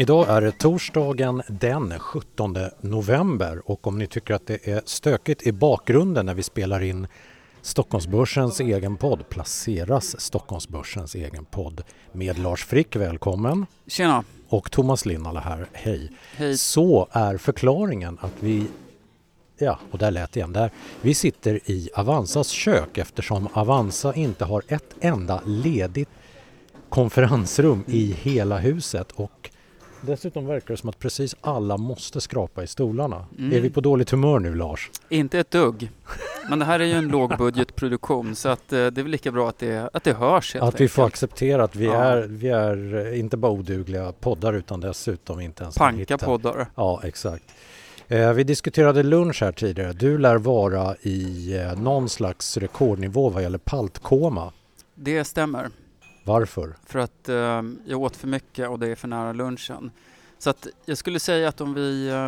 Idag är det torsdagen den 17 november och om ni tycker att det är stökigt i bakgrunden när vi spelar in Stockholmsbörsens egen podd placeras Stockholmsbörsens egen podd med Lars Frick, välkommen. Tjena! Och Thomas Linnala här, hej. Hej. Så är förklaringen att vi Ja, och där lät det igen. Där. Vi sitter i Avanzas kök eftersom Avanza inte har ett enda ledigt konferensrum i hela huset och dessutom verkar det som att precis alla måste skrapa i stolarna. Mm. Är vi på dåligt humör nu Lars? Inte ett dugg. Men det här är ju en lågbudgetproduktion så att, eh, det är väl lika bra att det, att det hörs Att vi får enkelt. acceptera att vi, Ja. är, vi är eh, inte bara odugliga poddar utan dessutom inte ens Panka poddar. Ja, exakt. Eh, vi diskuterade lunch här tidigare. Du lär vara i eh, någon slags rekordnivå vad gäller paltkoma. Det stämmer. Varför? För att eh, jag åt för mycket och det är för nära lunchen. Så att jag skulle säga att om vi, eh,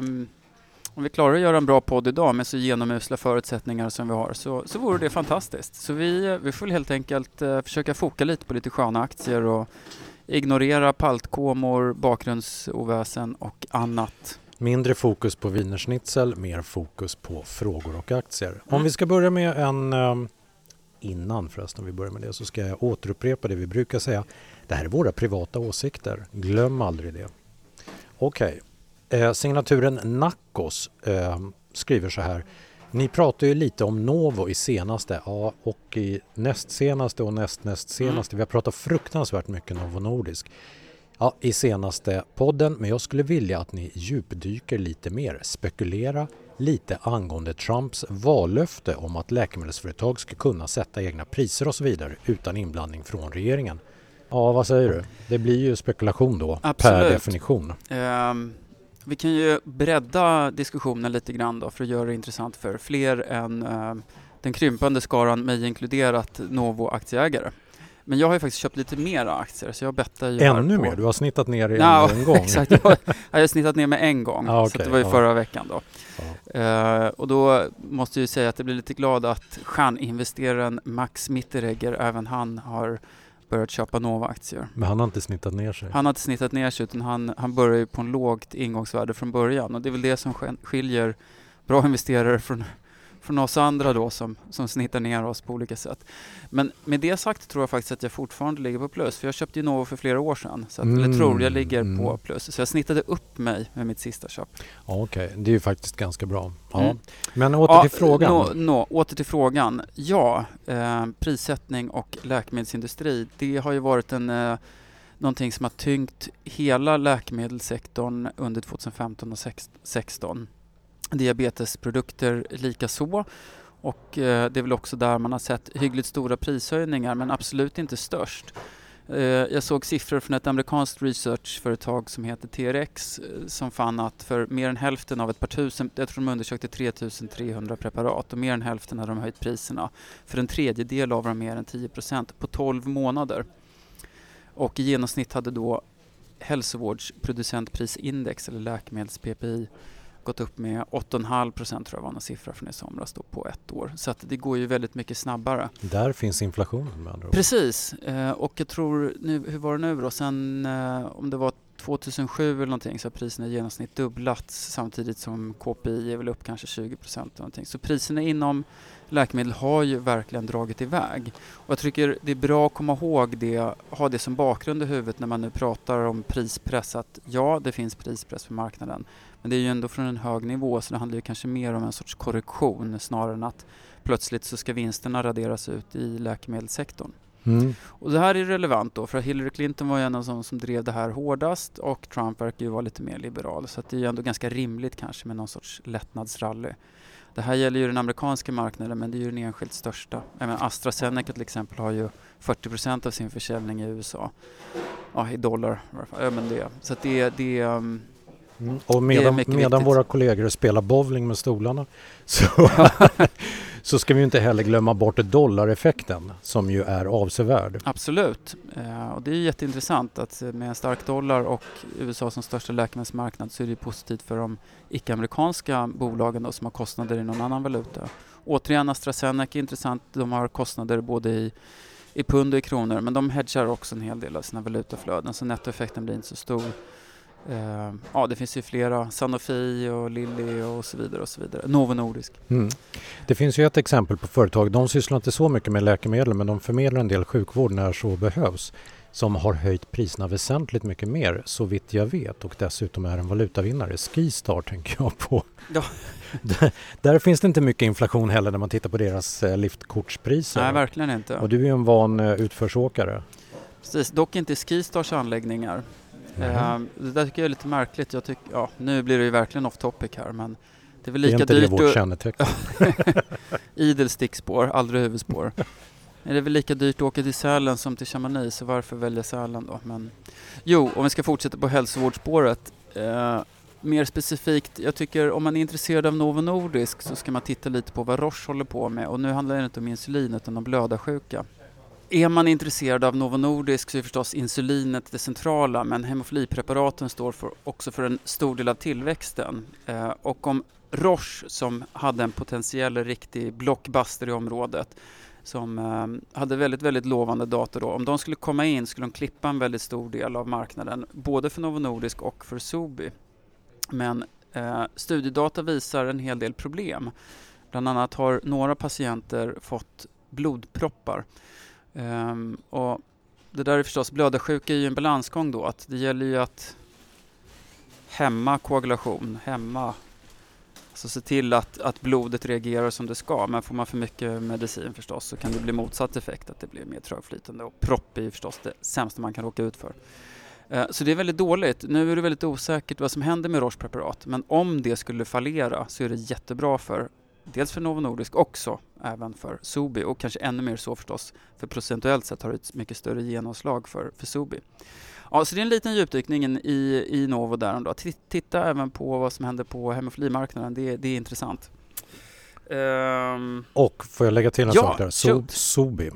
om vi klarar att göra en bra podd idag med så genomusla förutsättningar som vi har så, så vore det fantastiskt. Så vi, vi får helt enkelt eh, försöka foka lite på lite sköna aktier och ignorera paltkomor, bakgrundsoväsen och annat. Mindre fokus på wienerschnitzel, mer fokus på frågor och aktier. Om Mm. vi ska börja med en... ehm, Innan förresten vi börjar med det så ska jag återupprepa det vi brukar säga. Det här är våra privata åsikter. Glöm aldrig det. Okej. Eh, signaturen Nackos eh, skriver så här. Ni pratar ju lite om Novo i senaste ja, och i näst senaste och näst näst senaste. Vi har pratat fruktansvärt mycket Novo Nordisk. Ja, i senaste podden, men jag skulle vilja att ni djupdyker lite mer. Spekulera lite angående Trumps vallöfte om att läkemedelsföretag ska kunna sätta egna priser och så vidare utan inblandning från regeringen. Ja, vad säger du? Det blir ju spekulation då, per Absolut. definition. Ehm, vi kan ju bredda diskussionen lite grann då för att göra det intressant för fler än ehm, den krympande skaran, mig inkluderat, Novo-aktieägare. Men jag har ju faktiskt köpt lite mera aktier så jag bettar ju Ännu mer? Du har snittat ner i Ja, en gång. exakt. Jag har, jag har snittat ner med en gång. Ja, Så okej, att det var ju ja. förra veckan då. Ja. Eh, och då måste jag ju säga att jag blir lite glad att stjärninvesteraren Max Mitteregger, även han har börjat köpa Nova-aktier. Men han har inte snittat ner sig. Han har inte snittat ner sig utan han, han börjar ju på en lågt ingångsvärde från början och det är väl det som sk- skiljer bra investerare från, från oss andra då som, som snittar ner oss på olika sätt. Men med det sagt tror jag faktiskt att jag fortfarande ligger på plus för jag köpte ju Novo för flera år sedan. Så att, Eller Mm, tror jag ligger mm. på plus. Så jag snittade upp mig med mitt sista köp. Ja, Okej, det är ju faktiskt ganska bra. Ja. Mm. Men åter Ja, till frågan. Nå, nå, åter till frågan. Ja, eh, prissättning och läkemedelsindustri, det har ju varit en, eh, någonting som har tyngt hela läkemedelssektorn under 2015 och 2016. Diabetesprodukter likaså. Och eh, det är väl också där man har sett hyggligt stora prishöjningar men absolut inte störst. Eh, Jag såg siffror från ett amerikanskt researchföretag som heter TRX eh, som fann att för mer än hälften av ett par tusen, jag tror de undersökte 3300 preparat och mer än hälften hade de höjt priserna. För en tredjedel av dem mer än 10% på 12 månader. Och i genomsnitt hade då hälsovårdsproducentprisindex eller läkemedels-PPI gått upp med 8,5 procent tror jag var en siffra från i somras då på ett år. Så det går ju väldigt mycket snabbare. Där finns inflationen med andra ord. Precis, eh, och jag tror, nu, hur var det nu då, sen eh, om det var 2007 eller någonting så har priserna i genomsnitt dubblats samtidigt som KPI är väl upp kanske 20 procent eller någonting. Så priserna inom läkemedel har ju verkligen dragit iväg. Och jag tycker det är bra att komma ihåg det, ha det som bakgrund i huvudet när man nu pratar om prispress att ja, det finns prispress på marknaden. Men det är ju ändå från en hög nivå så det handlar ju kanske mer om en sorts korrektion snarare än att plötsligt så ska vinsterna raderas ut i läkemedelssektorn. Mm. Och det här är relevant då för Hillary Clinton var ju en av de som drev det här hårdast och Trump verkar ju vara lite mer liberal så att det är ju ändå ganska rimligt kanske med någon sorts lättnadsrally. Det här gäller ju den amerikanska marknaden men det är ju den enskilt största. Menar AstraZeneca till exempel har ju 40% av sin försäljning i USA. Ja, i dollar i alla fall. Ja, men det. Så att det, det, um, Mm. Och medan, mycket medan viktigt. våra kollegor spelar bowling med stolarna så, så ska vi inte heller glömma bort dollareffekten som ju är avsevärd. Absolut. Eh, och det är jätteintressant att med en stark dollar och USA som största läkemedelsmarknad så är det positivt för de icke-amerikanska bolagen då, som har kostnader i någon annan valuta. Återigen AstraZeneca är intressant. De har kostnader både i, i pund och i kronor men de hedgar också en hel del av sina valutaflöden så nettoeffekten blir inte så stor. Eh, ja, det finns ju flera, Sanofi och Lilly och så vidare och så vidare. Novo Nordisk. Mm. Det finns ju ett exempel på företag, de sysslar inte så mycket med läkemedel men de förmedlar en del sjukvård när så behövs som har höjt priserna väsentligt mycket mer så vitt jag vet och dessutom är en valutavinnare. Skistar tänker jag på. Ja. där, där, finns det inte mycket inflation heller när man tittar på deras eh, liftkortspriser. Nej, verkligen inte. Och du är ju en van eh, utförsåkare. Precis, dock inte Skistars anläggningar. Mm. det där tycker jag är lite märkligt. Jag tycker, ja, nu blir det ju verkligen off topic här men det är väl lika dyrt... Det är inte det vårt kännetecken. Idel stickspår, aldrig huvudspår. Är det väl lika dyrt att åka till Sälen som till Chamonix, så varför välja Sälen då? Men, jo, om vi ska fortsätta på hälsovårdsspåret. Eh, mer specifikt, jag tycker om man är intresserad av Novo Nordisk så ska man titta lite på vad Roche håller på med. Och nu handlar det inte om insulin utan om blödarsjuka. Är man intresserad av Novo Nordisk så är förstås insulinet det centrala men hemofilipreparaten står för, också för en stor del av tillväxten. Eh, och om Roche som hade en potentiell riktig blockbuster i området som eh, hade väldigt, väldigt lovande data då. Om de skulle komma in skulle de klippa en väldigt stor del av marknaden, både för Novo Nordisk och för Sobi. Men eh, studiedata visar en hel del problem. Bland annat har några patienter fått blodproppar. Um, och det där är förstås, blödarsjuka är ju en balansgång då, att det gäller ju att hämma koagulation, hämma alltså se till att, att blodet reagerar som det ska. Men får man för mycket medicin förstås så kan det bli motsatt effekt, att det blir mer trögflytande. Och propp är ju förstås det sämsta man kan råka ut för. Eh, så det är väldigt dåligt. Nu är det väldigt osäkert vad som händer med Roche preparat. Men om det skulle fallera så är det jättebra för dels för Novo Nordisk också, även för Sobi och kanske ännu mer så förstås, för procentuellt sett har det ett mycket större genomslag för, för Sobi. Ja, så det är en liten djupdykning i, i Novo där ändå. Titta även på vad som händer på hemofilimarknaden, det, det är intressant. Um, och får jag lägga till en ja, sak där? So, Sobi.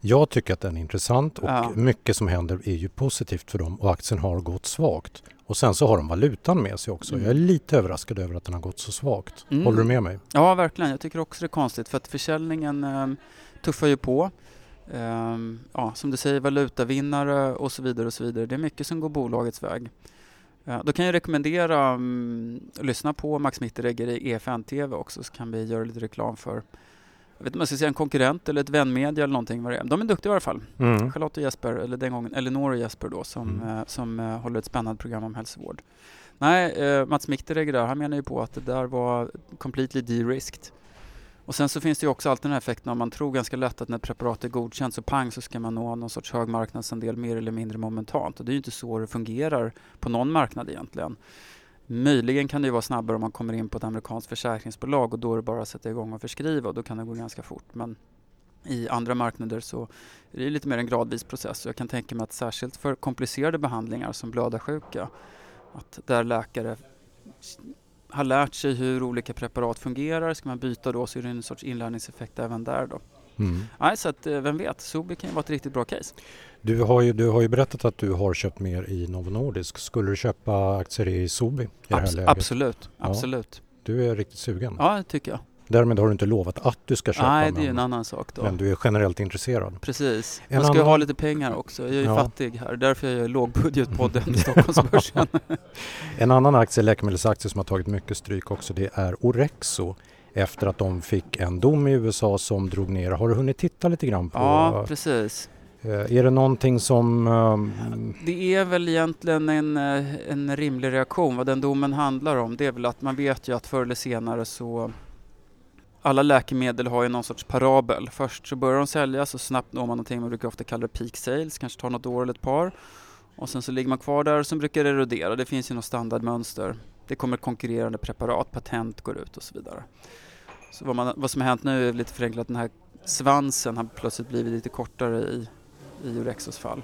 Jag tycker att den är intressant och ja. mycket som händer är ju positivt för dem och aktien har gått svagt. Och sen så har de valutan med sig också. Mm. Jag är lite överraskad över att den har gått så svagt. Mm. Håller du med mig? Ja, verkligen. Jag tycker också det är konstigt för att försäljningen eh, tuffar ju på. Um, ja, som du säger, valutavinnare och så vidare och så vidare. Det är mycket som går bolagets väg. Uh, då kan jag rekommendera um, att lyssna på Max Mitteregger i EFN TV också så kan vi göra lite reklam för jag vet inte om jag ska säga en konkurrent eller ett vänmedia eller någonting vad det är. De är duktiga i alla fall. Mm. Charlotte och Jesper, eller den gången Elinor och Jesper då som, mm. uh, som uh, håller ett spännande program om hälsovård. Nej, uh, Mats Mitteregger där, han menar ju på att det där var completely de-risked. Och sen så finns det ju också alltid den här effekten om man tror ganska lätt att när ett preparat är godkänt så pang så ska man nå någon sorts hög marknadsandel mer eller mindre momentant. Och det är ju inte så det fungerar på någon marknad egentligen. Möjligen kan det vara snabbare om man kommer in på ett amerikanskt försäkringsbolag och då är det bara att sätta igång och förskriva och då kan det gå ganska fort. Men i andra marknader så är det lite mer en gradvis process. Jag kan tänka mig att särskilt för komplicerade behandlingar som blödarsjuka att där läkare har lärt sig hur olika preparat fungerar. Ska man byta då så är det en sorts inlärningseffekt även där då. Mm. Nej, så att, eh, vem vet, Sobi kan ju vara ett riktigt bra case. Du har, ju, du har ju berättat att du har köpt mer i Novo Nordisk. Skulle du köpa aktier i Sobi? I Abs absolut, absolut. Ja, du är riktigt sugen? Ja, det tycker jag. Därmed har du inte lovat att du ska köpa. Nej, det är men, en annan sak då. Men du är generellt intresserad. Precis. En Man ska annan... ha lite pengar också. Jag är ju ja. fattig här. Därför jag gör lågbudgetpodden Stockholmsbörsen. en annan aktie, läkemedelsaktie som har tagit mycket stryk också, det är Orexo efter att de fick en dom i USA som drog ner. Har du hunnit titta lite grann på? Ja, precis. Eh, är det någonting som... Um... Det är väl egentligen en, eh, en rimlig reaktion. Vad den domen handlar om det är väl att man vet ju att förr eller senare så alla läkemedel har ju någon sorts parabel. Först så börjar de säljas och snabbt når man någonting man brukar ofta kalla det peak sales, kanske tar något år eller ett par. Och sen så ligger man kvar där och sen brukar det erodera. Det finns ju något standardmönster. Det kommer konkurrerande preparat, patent går ut och så vidare. Så vad, man, vad som har hänt nu är lite förenklat, den här svansen har plötsligt blivit lite kortare i, i Orexos fall.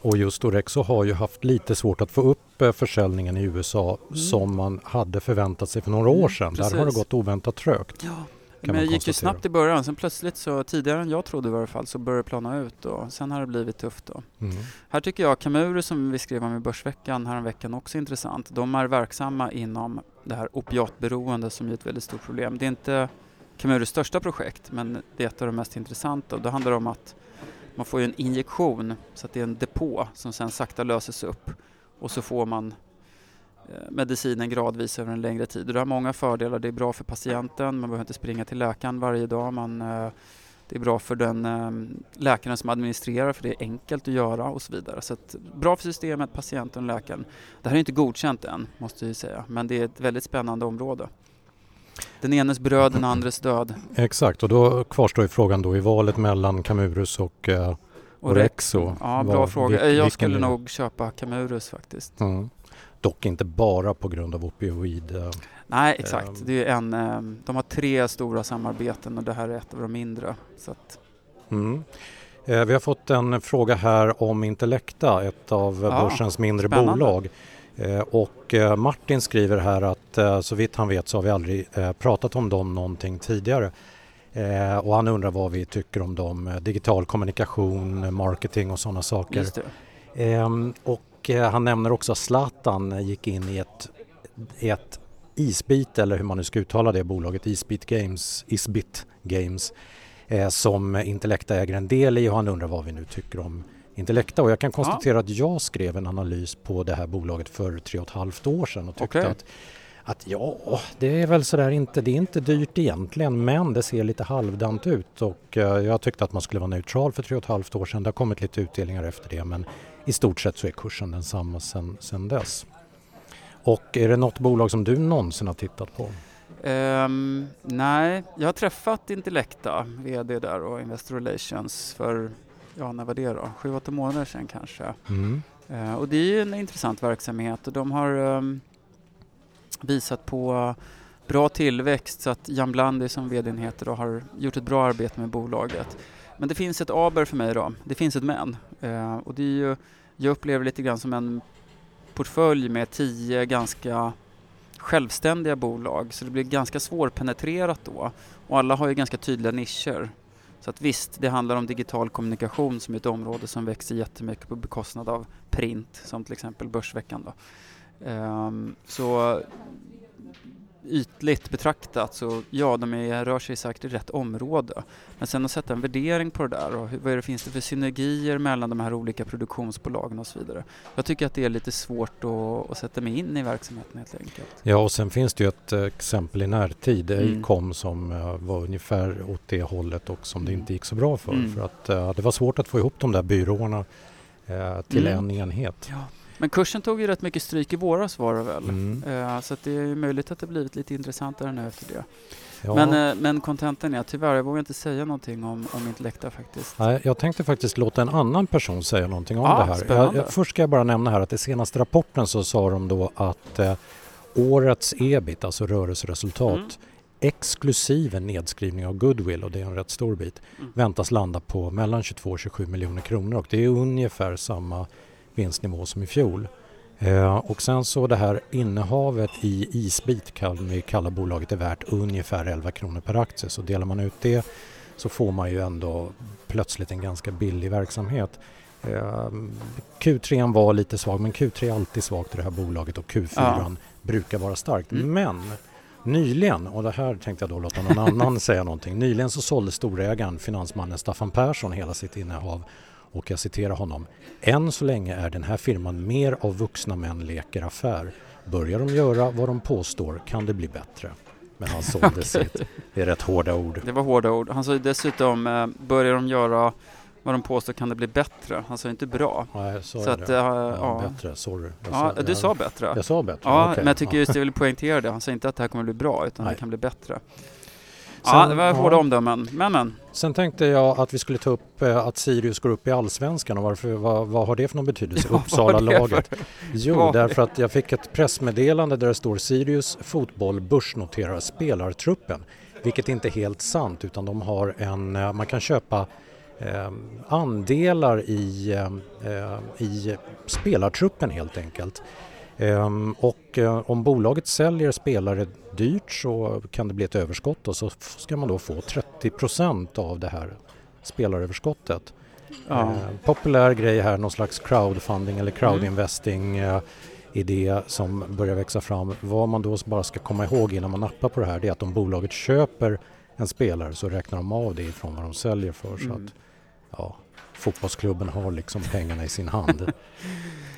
Och just Orexo har ju haft lite svårt att få upp eh, försäljningen i USA mm. som man hade förväntat sig för några år sedan. Mm, Där har det gått oväntat trögt. Ja, men det gick ju snabbt i början. Sen plötsligt så tidigare än jag trodde i varje fall så började det plana ut och sen har det blivit tufft då. Mm. Här tycker jag Camuru som vi skrev om i Börsveckan häromveckan också är intressant. De är verksamma inom det här opiatberoende som är ett väldigt stort problem. Det är inte Camurus största projekt men det är ett av de mest intressanta och det handlar om att man får en injektion så att det är en depå som sen sakta löses upp och så får man eh, medicinen gradvis över en längre tid. Det har många fördelar. Det är bra för patienten, man behöver inte springa till läkaren varje dag. Man, eh, det är bra för den eh, läkaren som administrerar för det är enkelt att göra och så vidare. Så att, bra för systemet, patienten och läkaren. Det här är inte godkänt än måste jag säga men det är ett väldigt spännande område. Den enes bröd, den andres död. Exakt och då kvarstår ju frågan då i valet mellan Camurus och och Rexo? Ja, bra var, fråga. Jag skulle nog köpa Camurus faktiskt. Mm. Dock inte bara på grund av opioid... Eh, Nej, exakt. Ähm, det är en, eh, de har tre stora samarbeten och det här är ett av de mindre. Så att... mm. eh, vi har fått en fråga här om Intellecta, ett av ja, börsens mindre spännande. bolag. Eh, och eh, Martin skriver här att så vitt han vet så har vi aldrig pratat om dem någonting tidigare. Eh, och han undrar vad vi tycker om dem, eh, digital kommunikation, marketing och sådana saker. Eh, och eh, han nämner också att Zlatan gick in i ett, ett Isbit, eller hur man nu ska uttala det bolaget, Isbit Games, Isbit Games, eh, som Intellecta äger en del i och han undrar vad vi nu tycker om Intellecta och jag kan konstatera ja. att jag skrev en analys på det här bolaget för tre och ett halvt år sedan och tyckte okay. att att ja, det är väl sådär inte, det är inte dyrt egentligen men det ser lite halvdant ut och eh, jag tyckte att man skulle vara neutral för tre och ett halvt år sedan. Det har kommit lite utdelningar efter det men i stort sett så är kursen densamma sedan sen dess. Och är det något bolag som du någonsin har tittat på? Um, nej, jag har träffat Intellecta, VD där och Investor Relations för, ja när var det då, sju, åtta månader sedan kanske. Mm. Uh, och det är ju en intressant verksamhet och de har um, visat på bra tillväxt så att Jan Blandi som VD heter och har gjort ett bra arbete med bolaget. Men det finns ett aber för mig då, det finns ett men. Eh, och det är ju, jag upplever lite grann som en portfölj med tio ganska självständiga bolag så det blir ganska svårpenetrerat då och alla har ju ganska tydliga nischer. Så att visst, det handlar om digital kommunikation som är ett område som växer jättemycket på bekostnad av print som till exempel Börsveckan då. Um, så ytligt betraktat så ja, de är, rör sig säkert i rätt område. Men sen att sätta en värdering på det där och hur, vad är det, finns det för synergier mellan de här olika produktionsbolagen och så vidare. Jag tycker att det är lite svårt att, att sätta mig in i verksamheten helt enkelt. Ja och sen finns det ju ett exempel i närtid, mm. Acom som uh, var ungefär åt det hållet och som mm. det inte gick så bra för. Mm. För att uh, det var svårt att få ihop de där byråerna uh, till mm. en enhet. Ja. Men kursen tog ju rätt mycket stryk i våras var det väl? Mm. Uh, så det är möjligt att det blivit lite intressantare nu efter det. Ja. Men, uh, men kontentan är tyvärr, jag vågar inte säga någonting om, om Intellecta faktiskt. Nej, jag tänkte faktiskt låta en annan person säga någonting om ah, det här. Jag, jag, först ska jag bara nämna här att i senaste rapporten så sa de då att uh, årets ebit, alltså rörelseresultat, mm. exklusive nedskrivning av goodwill, och det är en rätt stor bit, mm. väntas landa på mellan 22 och 27 miljoner kronor och det är ungefär samma vinstnivå som i fjol. Eh, och sen så det här innehavet i Isbit kan vi kalla bolaget är värt ungefär 11 kronor per aktie så delar man ut det så får man ju ändå plötsligt en ganska billig verksamhet. Eh, Q3 var lite svag men Q3 är alltid svagt i det här bolaget och Q4 ja. brukar vara starkt. Mm. Men nyligen, och det här tänkte jag då låta någon annan säga någonting, nyligen så sålde storägaren finansmannen Staffan Persson hela sitt innehav och jag citerar honom. Än så länge är den här firman mer av vuxna män leker affär. Börjar de göra vad de påstår kan det bli bättre. Men han sålde okay. sitt. Det är rätt hårda ord. Det var hårda ord. Han sa dessutom, eh, börjar de göra vad de påstår kan det bli bättre. Han sa inte bra. Nej, sa så att, det? Äh, ja, ja. Bättre, sorry. ja, sa, du sa bättre. Jag sa bättre? Ja, okay. men jag tycker just jag vill poängtera det. Han sa inte att det här kommer bli bra, utan Nej. det kan bli bättre. Sen, ja, det var hårda ja. omdömen. Men, men. Sen tänkte jag att vi skulle ta upp eh, att Sirius går upp i Allsvenskan och varför, vad, vad har det för någon betydelse? Ja, Uppsala-laget. Jo, därför att jag fick ett pressmeddelande där det står Sirius fotboll börsnoterar spelartruppen. Vilket inte är helt sant utan de har en, eh, man kan köpa eh, andelar i, eh, i spelartruppen helt enkelt. Um, och uh, om bolaget säljer spelare dyrt så kan det bli ett överskott och så ska man då få 30% av det här spelaröverskottet. Ja. Uh, populär grej här, någon slags crowdfunding eller crowdinvesting uh, idé som börjar växa fram. Vad man då bara ska komma ihåg innan man nappar på det här det är att om bolaget köper en spelare så räknar de av det ifrån vad de säljer för. Mm. Så att, ja, fotbollsklubben har liksom pengarna i sin hand.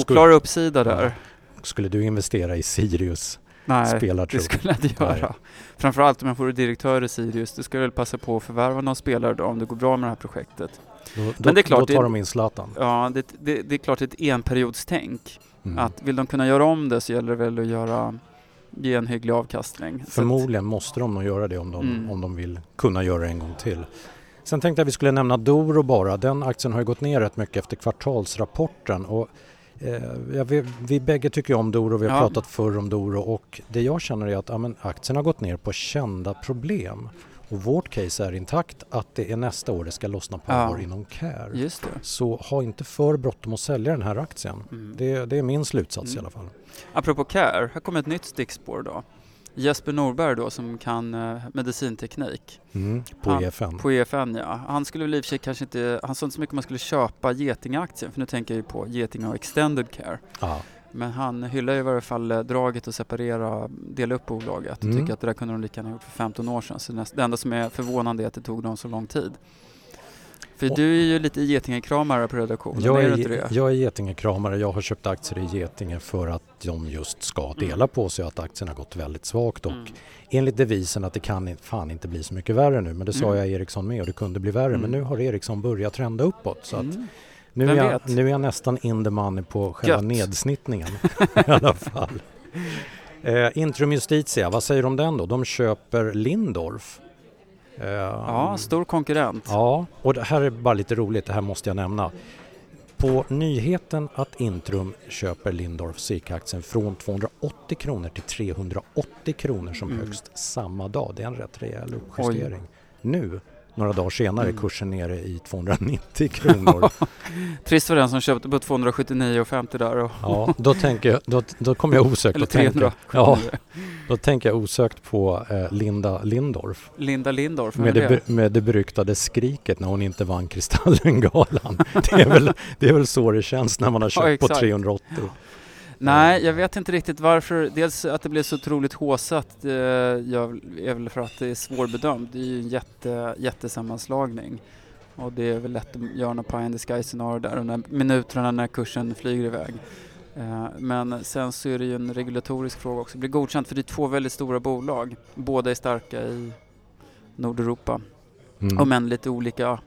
Oklar uppsida där. Skulle du investera i Sirius Nej, spelartrupp? det skulle jag inte göra. Nej. Framförallt om jag vore direktör i Sirius, då skulle jag väl passa på att förvärva någon spelare då om det går bra med det här projektet. Då, då, Men det är klart, då tar det- de in Zlatan. Ja, det, det, det är klart ett enperiodstänk. Mm. Att vill de kunna göra om det så gäller det väl att göra, ge en hygglig avkastning. Så att- Förmodligen måste de nog göra det om de, Mm. om de vill kunna göra det en gång till. Sen tänkte jag vi skulle nämna Doro bara. Den aktien har ju gått ner rätt mycket efter kvartalsrapporten. Och, ja, vi, vi bägge tycker om Doro, vi har Ja. pratat förr om Doro och det jag känner är att ja, men aktien har gått ner på kända problem. Och vårt case är intakt att det är nästa år det ska lossna på Ja. allvar inom Care. Just det. Så ha inte för bråttom att sälja den här aktien. Mm. Det, det är min slutsats i Mm. alla fall. Apropå Care, här kommer ett nytt stickspår då. Jesper Norberg då som kan eh, medicinteknik Mm, på Han- EFN. på EFN ja. Han skulle väl kanske inte, han sa inte så mycket om man skulle köpa Getinge-aktien för nu tänker jag ju på Getinge och Extended Care. Ja. Men han hyllar ju i varje fall eh, draget att separera, dela upp bolaget och Mm. tycker att det där kunde de lika gärna gjort för 15 år sedan. Så det enda som är förvånande är att det tog dem så lång tid. För Och- du är ju lite Getinge-kramare på redaktionen, Jag är är, det? jag är Getinge-kramare. Jag har köpt aktier i Getinge för att de just ska dela Mm. på sig att aktien har gått väldigt svagt och Mm. enligt devisen att det kan fan inte bli så mycket värre nu men det sa Mm. jag Ericsson med och det kunde bli värre Mm. men nu har Ericsson börjat trenda uppåt så att Mm. nu, är jag, nu är jag nästan in the money på själva Gött. nedsnittningen i alla fall. Eh, Intrum Justitia, vad säger du om den då? De köper Lindorf. Ja, stor konkurrent. Ja, och det här är bara lite roligt, det här måste jag nämna. På nyheten att Intrum köper Lindorf så gick aktien från 280 kronor till 380 kronor som Mm. högst samma dag. Det är en rätt rejäl uppjustering. Nu, några dagar senare, är Mm. kursen nere i 290 kronor. Trist för den som köpte på 279,50 där och ja, då, tänker jag, då, då kommer jag osökt eller att tänka, 300. ja, då tänker jag osökt på eh, Linda Lindorf Linda Lindorf, med det, det? med det beryktade skriket när hon inte vann Kristallengalan. Det är väl, det är väl så det känns när man har Ja, köpt på exakt. 380. Nej, jag vet inte riktigt varför. Dels att det blev så otroligt håsat eh, är väl för att det är svårbedömt. Det är ju en jätte, jättesammanslagning. Och det är väl lätt att göra något pie in the sky scenario där när minuterna när kursen flyger iväg. Eh, men sen så är det ju en regulatorisk fråga också. Det blir godkänt för det är två väldigt stora bolag. Båda är starka i Nordeuropa. Mm. Om än lite olika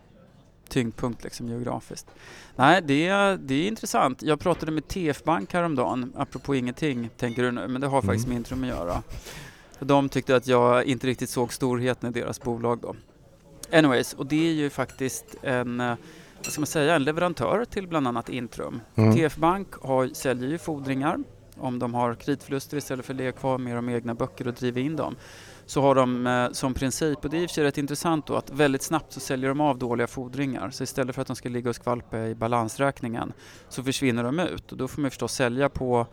tyngdpunkt liksom geografiskt. Nej, det är, det är intressant. Jag pratade med TF Bank häromdagen, apropå ingenting tänker du nu, men det har faktiskt Mm. med Intrum att göra. De tyckte att jag inte riktigt såg storheten i deras bolag då. Anyways, och det är ju faktiskt en, eh, vad ska man säga, en leverantör till bland annat Intrum. Mm. TF Bank har, säljer ju fordringar om de har kreditförluster istället för att ligga kvar med de egna böcker och driva in dem. Så har de eh, som princip, och det är i och för sig rätt intressant då, att väldigt snabbt så säljer de av dåliga fordringar. Så istället för att de ska ligga och skvalpa i balansräkningen så försvinner de ut. Och då får man förstås sälja på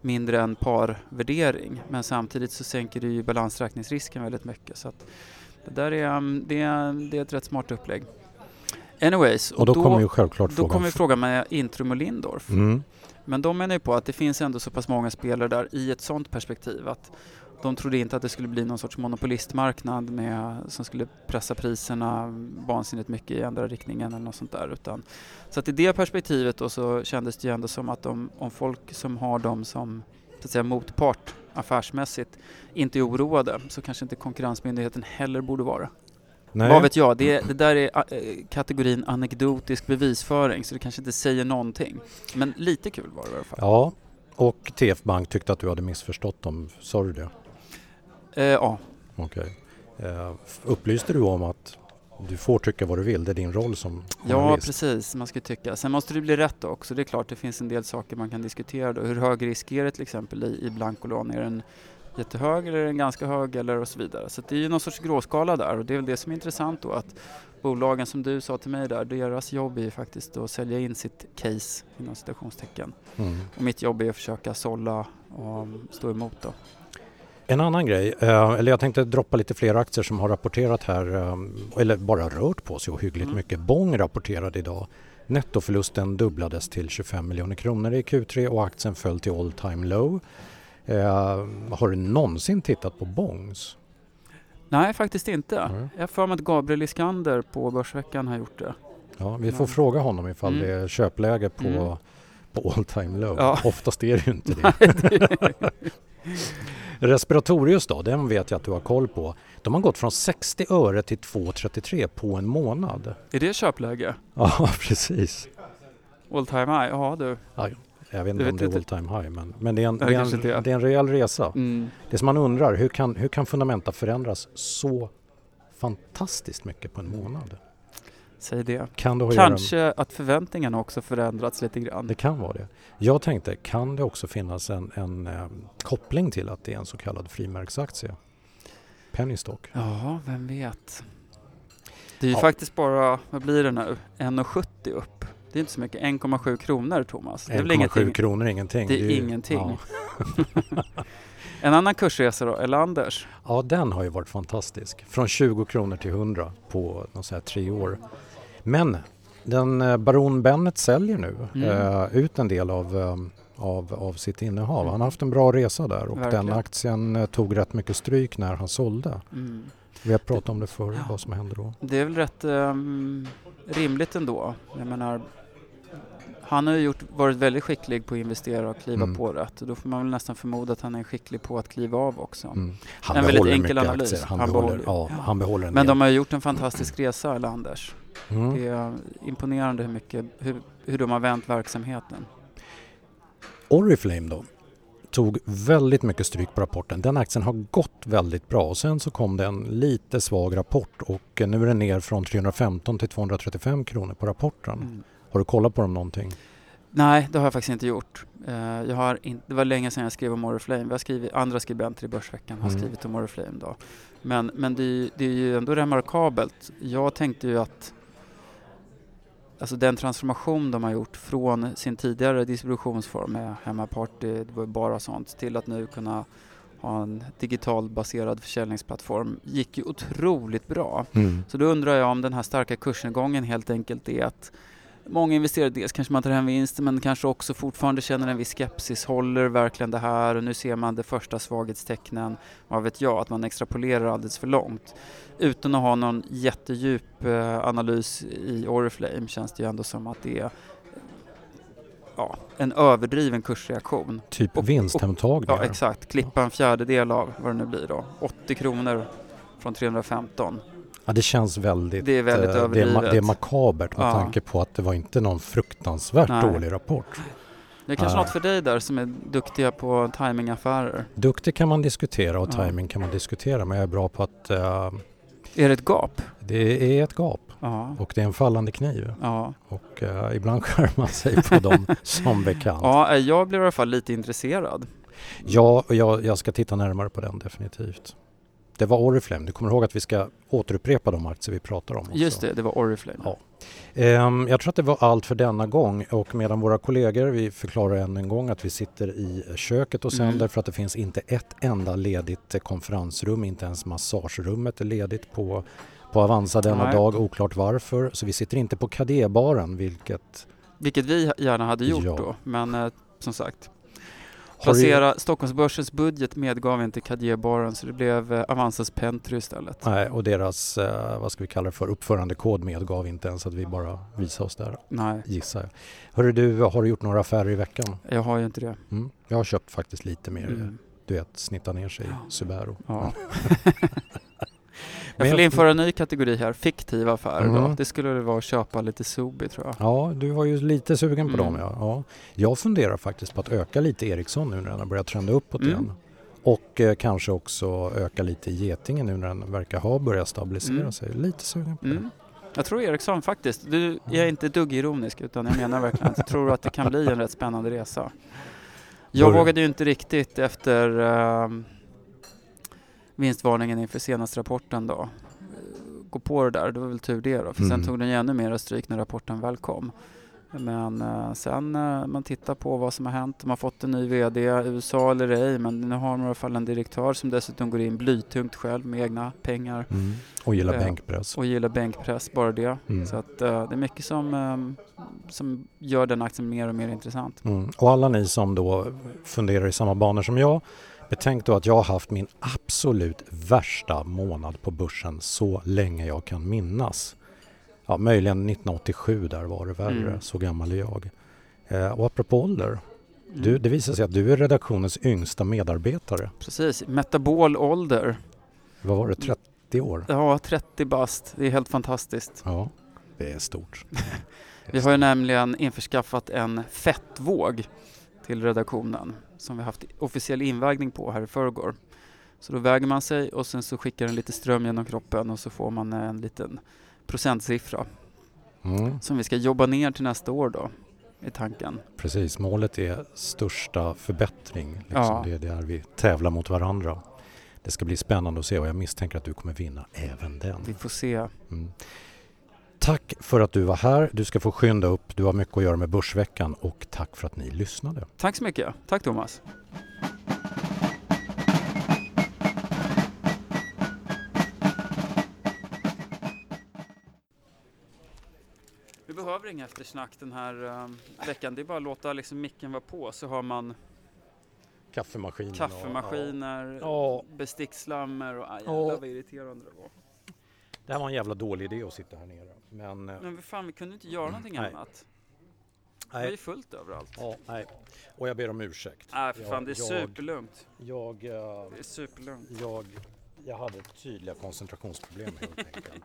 mindre än par-värdering. Men samtidigt så sänker det ju balansräkningsrisken väldigt mycket. Så det där är, mm, det är, det är ett rätt smart upplägg. Anyways, Och då, kommer ju självklart då frågan. kommer frågan med Intrum och Lindorf. Mm. Men de menar ju på att det finns ändå så pass många spelare där i ett sådant perspektiv att de trodde inte att det skulle bli någon sorts monopolistmarknad med, som skulle pressa priserna vansinnigt mycket i andra riktningen eller något sånt där. Utan, så att i det perspektivet då så kändes det ju ändå som att om, om folk som har dem som så att säga, motpart affärsmässigt inte är oroade så kanske inte Konkurrensmyndigheten heller borde vara. Nej. Vad vet jag, det, det där är äh, kategorin anekdotisk bevisföring så det kanske inte säger någonting. Men lite kul var det i alla fall. Ja, och TF Bank tyckte att du hade missförstått dem. Sa du det? Eh, ja, Okej. Eh, upplyste du om att du får tycka vad du vill? Det är din roll som ja journalist. precis, man ska tycka. Sen måste det bli rätt också. Det är klart, det finns en del saker man kan diskutera då. Hur hög risk är det till exempel i, i blankolån? Är den jättehög eller är den ganska hög eller och så vidare. Så det är ju någon sorts gråskala där och det är väl det som är intressant då att bolagen som du sa till mig där, deras jobb är ju faktiskt att sälja in sitt case inom citationstecken. Mm. Och mitt jobb är att försöka sålla och stå emot då. En annan grej, eh, eller jag tänkte droppa lite fler aktier som har rapporterat här, eh, eller bara rört på sig och hyggligt Mm. mycket. Bång rapporterade idag. Nettoförlusten dubblades till 25 miljoner kronor i Q3 och aktien föll till all time low. Eh, har du någonsin tittat på Bångs? Nej, faktiskt inte. Mm. Jag har för mig att Gabriel Iskander på Börsveckan har gjort det. Ja, vi får Ja. fråga honom ifall Mm. det är köpläge på, Mm. på all time low. Ja. Oftast är det ju inte det. Nej, det- Respiratorius då, den vet jag att du har koll på. De har gått från 60 öre till 2,33 på en månad. är det köpläge? Ja, precis. All time high? Ja du. Jag vet inte vet om det är all time high men, men det, är en, det, är. en, det är en rejäl resa. Mm. Det som man undrar, hur kan, hur kan fundamenta förändras så fantastiskt mycket på en månad? Säg det. Kan det ha att göra Kanske att förväntningarna också förändrats lite grann. Det kan vara det. Jag tänkte, kan det också finnas en, en eh, koppling till att det är en så kallad frimärksaktie? Penny stock. Ja, vem vet. Det är ju Ja. faktiskt bara, vad blir det nu, 1,70 upp. Det är inte så mycket, 1,7 kronor Thomas. Det är väl 1,7 ingenting. kronor är ingenting. Det är ju- ingenting. Ja. En annan kursresa då, eller Anders? ja, den har ju varit fantastisk. Från 20 kronor till 100 på någon så här tre år. Men den eh, Baron Bennet säljer nu Mm. eh, ut en del av, eh, av, av sitt innehav. Han har haft en bra resa där och Verkligen. den aktien eh, tog rätt mycket stryk när han sålde. Mm. Vi har pratat om det förr, Ja. vad som hände då. Det är väl rätt ehm, rimligt ändå. Jag menar, han har ju gjort, varit väldigt skicklig på att investera och kliva Mm. på rätt. Då får man väl nästan förmoda att han är skicklig på att kliva av också. Mm. Han En väldigt enkel analys. aktier. Han, Han behåller, behåller- ja, han behåller en Men del. de har gjort en fantastisk resa, eller Anders. Mm. Det är imponerande hur, mycket, hur, hur de har vänt verksamheten. Oriflame då tog väldigt mycket stryk på rapporten. Den aktien har gått väldigt bra och sen så kom det en lite svag rapport och nu är den ner från 315 till 235 kronor på rapporten. Mm. Har du kollat på dem någonting? Nej, det har jag faktiskt inte gjort. Eh, jag har in, det var länge sedan jag skrev om Oriflame. Vi har skrivit, andra skribenter i Börsveckan har Mm. skrivit om Oriflame. Då. Men, men det, är ju, det är ju ändå remarkabelt. Jag tänkte ju att alltså den transformation de har gjort från sin tidigare distributionsform med hemmaparty, det var bara sånt, till att nu kunna ha en digital baserad försäljningsplattform gick ju otroligt bra. Så då undrar jag om den här starka kursnedgången helt enkelt är att många investerare, dels kanske man tar hem vinsten men kanske också fortfarande känner en viss skepsis. Håller verkligen det här? Och nu ser man de första svaghetstecknen. Vad vet jag, att man extrapolerar alldeles för långt. Utan att ha någon jättedjup eh, analys i Oriflame känns det ju ändå som att det är ja, en överdriven kursreaktion. Typ Och- vinsthemtagningar. Ja, exakt. Klippa en fjärdedel av vad det nu blir då. 80 kronor från 315. Ja, det känns väldigt, Det är väldigt eh, det är, det är makabert med Ja. tanke på att det var inte någon fruktansvärt Nej. dålig rapport. Det är kanske Nej. något för dig där som är duktiga på timingaffärer. Duktig kan man diskutera och Ja. timing kan man diskutera men jag är bra på att eh, Är det ett gap? det är ett gap Ja. och det är en fallande kniv. Ja. Och eh, ibland skär man sig på dem som bekant. Ja, ja, eh, jag blev i alla fall lite intresserad. och jag, jag ska titta närmare på den definitivt. Det var Oriflame. Du kommer ihåg att vi ska återupprepa de aktier vi pratar om också. Just det, det var Oriflame. Ja. Ehm, jag tror att det var allt för denna gång och medan våra kollegor, vi förklarar än en gång att vi sitter i köket och sänder Mm. för att det finns inte ett enda ledigt konferensrum, inte ens massagerummet är ledigt på, på Avanza denna Nej. dag, oklart varför. Så vi sitter inte på Kadébaren vilket Vilket vi gärna hade gjort Ja. då. Men eh, som sagt, Har du- placera Stockholmsbörsens budget medgav inte Kadébaren så det blev eh, Avanzas Pentry istället. Nej, och deras, eh, vad ska vi kalla det för, uppförandekod medgav inte ens att vi bara visade oss där, Nej, gissar jag. Hörru du, har du gjort några affärer i veckan? jag har ju inte det. Mm. Jag har köpt faktiskt lite mer, Mm. du vet, snitta ner sig i Ja. Subaru. Ja. Jag vill jag- införa en ny kategori här, fiktiva affärer då. Mm. Det skulle väl vara att köpa lite Sobi tror jag. Ja, du var ju lite sugen på Mm. dem ja. ja. Jag funderar faktiskt på att öka lite Ericsson nu när den har börjat trenda uppåt Mm. igen. Och eh, kanske också öka lite Getingen nu när den verkar ha börjat stabilisera Mm. sig. Lite sugen på det. Mm. Jag tror Ericsson faktiskt, du, jag är inte dugg ironisk utan jag menar verkligen att jag tror att det kan bli en rätt spännande resa. Jag Bör- vågade ju inte riktigt efter ehm, vinstvarningen inför senaste rapporten då eh, gå på det där, det var väl tur det då, för Mm. sen tog den ju ännu mer stryk när rapporten väl kom. Men eh, sen eh, man tittar på vad som har hänt, de har fått en ny VD, USA eller ej, men nu har de i alla fall en direktör som dessutom går in blytungt själv med egna pengar Mm. Och gillar Ja. bänkpress. och gillar bänkpress, bara det. Mm. Så att eh, det är mycket som, ehm, som gör den aktien mer och mer intressant. Mm. Och alla ni som då funderar i samma banor som jag, betänk då att jag har haft min absolut värsta månad på börsen så länge jag kan minnas. Ja, möjligen 1987 där var det värre, Mm. så gammal är jag. Eh, och apropå ålder, Mm. du, det visar sig att du är redaktionens yngsta medarbetare. Precis, metabol ålder. Vad var det, 30 år? Ja, 30 bast. Det är helt fantastiskt. Ja, det är stort. Vi har ju nämligen införskaffat en fettvåg till redaktionen som vi haft officiell invägning på här i förrgår. Så då väger man sig och sen så skickar den lite ström genom kroppen och så får man en liten procentsiffra Mm, som vi ska jobba ner till nästa år då, i tanken. precis, målet är största förbättring. Liksom. Ja. Det är där vi tävlar mot varandra. Det ska bli spännande att se och jag misstänker att du kommer vinna även den. Vi får se. Mm. Tack för att du var här. Du ska få skynda upp. Du har mycket att göra med Börsveckan och tack för att ni lyssnade. Tack så mycket. Tack Thomas. Vi behöver inga eftersnack den här um, veckan. Det är bara att låta liksom micken vara på så har man Kaffemaskinen. kaffemaskiner, Ja. bestickslammer och aj, jävlar vad irriterande det var. Det här var en jävla dålig idé att sitta här nere. Men, eh, Men fan, vi kunde inte göra någonting Nej. annat. Det var ju fullt överallt. Ja, nej. Och jag ber om ursäkt. Nej, för fan, det är jag, superlugnt. Jag, eh, Det är superlugnt. jag, jag hade tydliga koncentrationsproblem helt enkelt.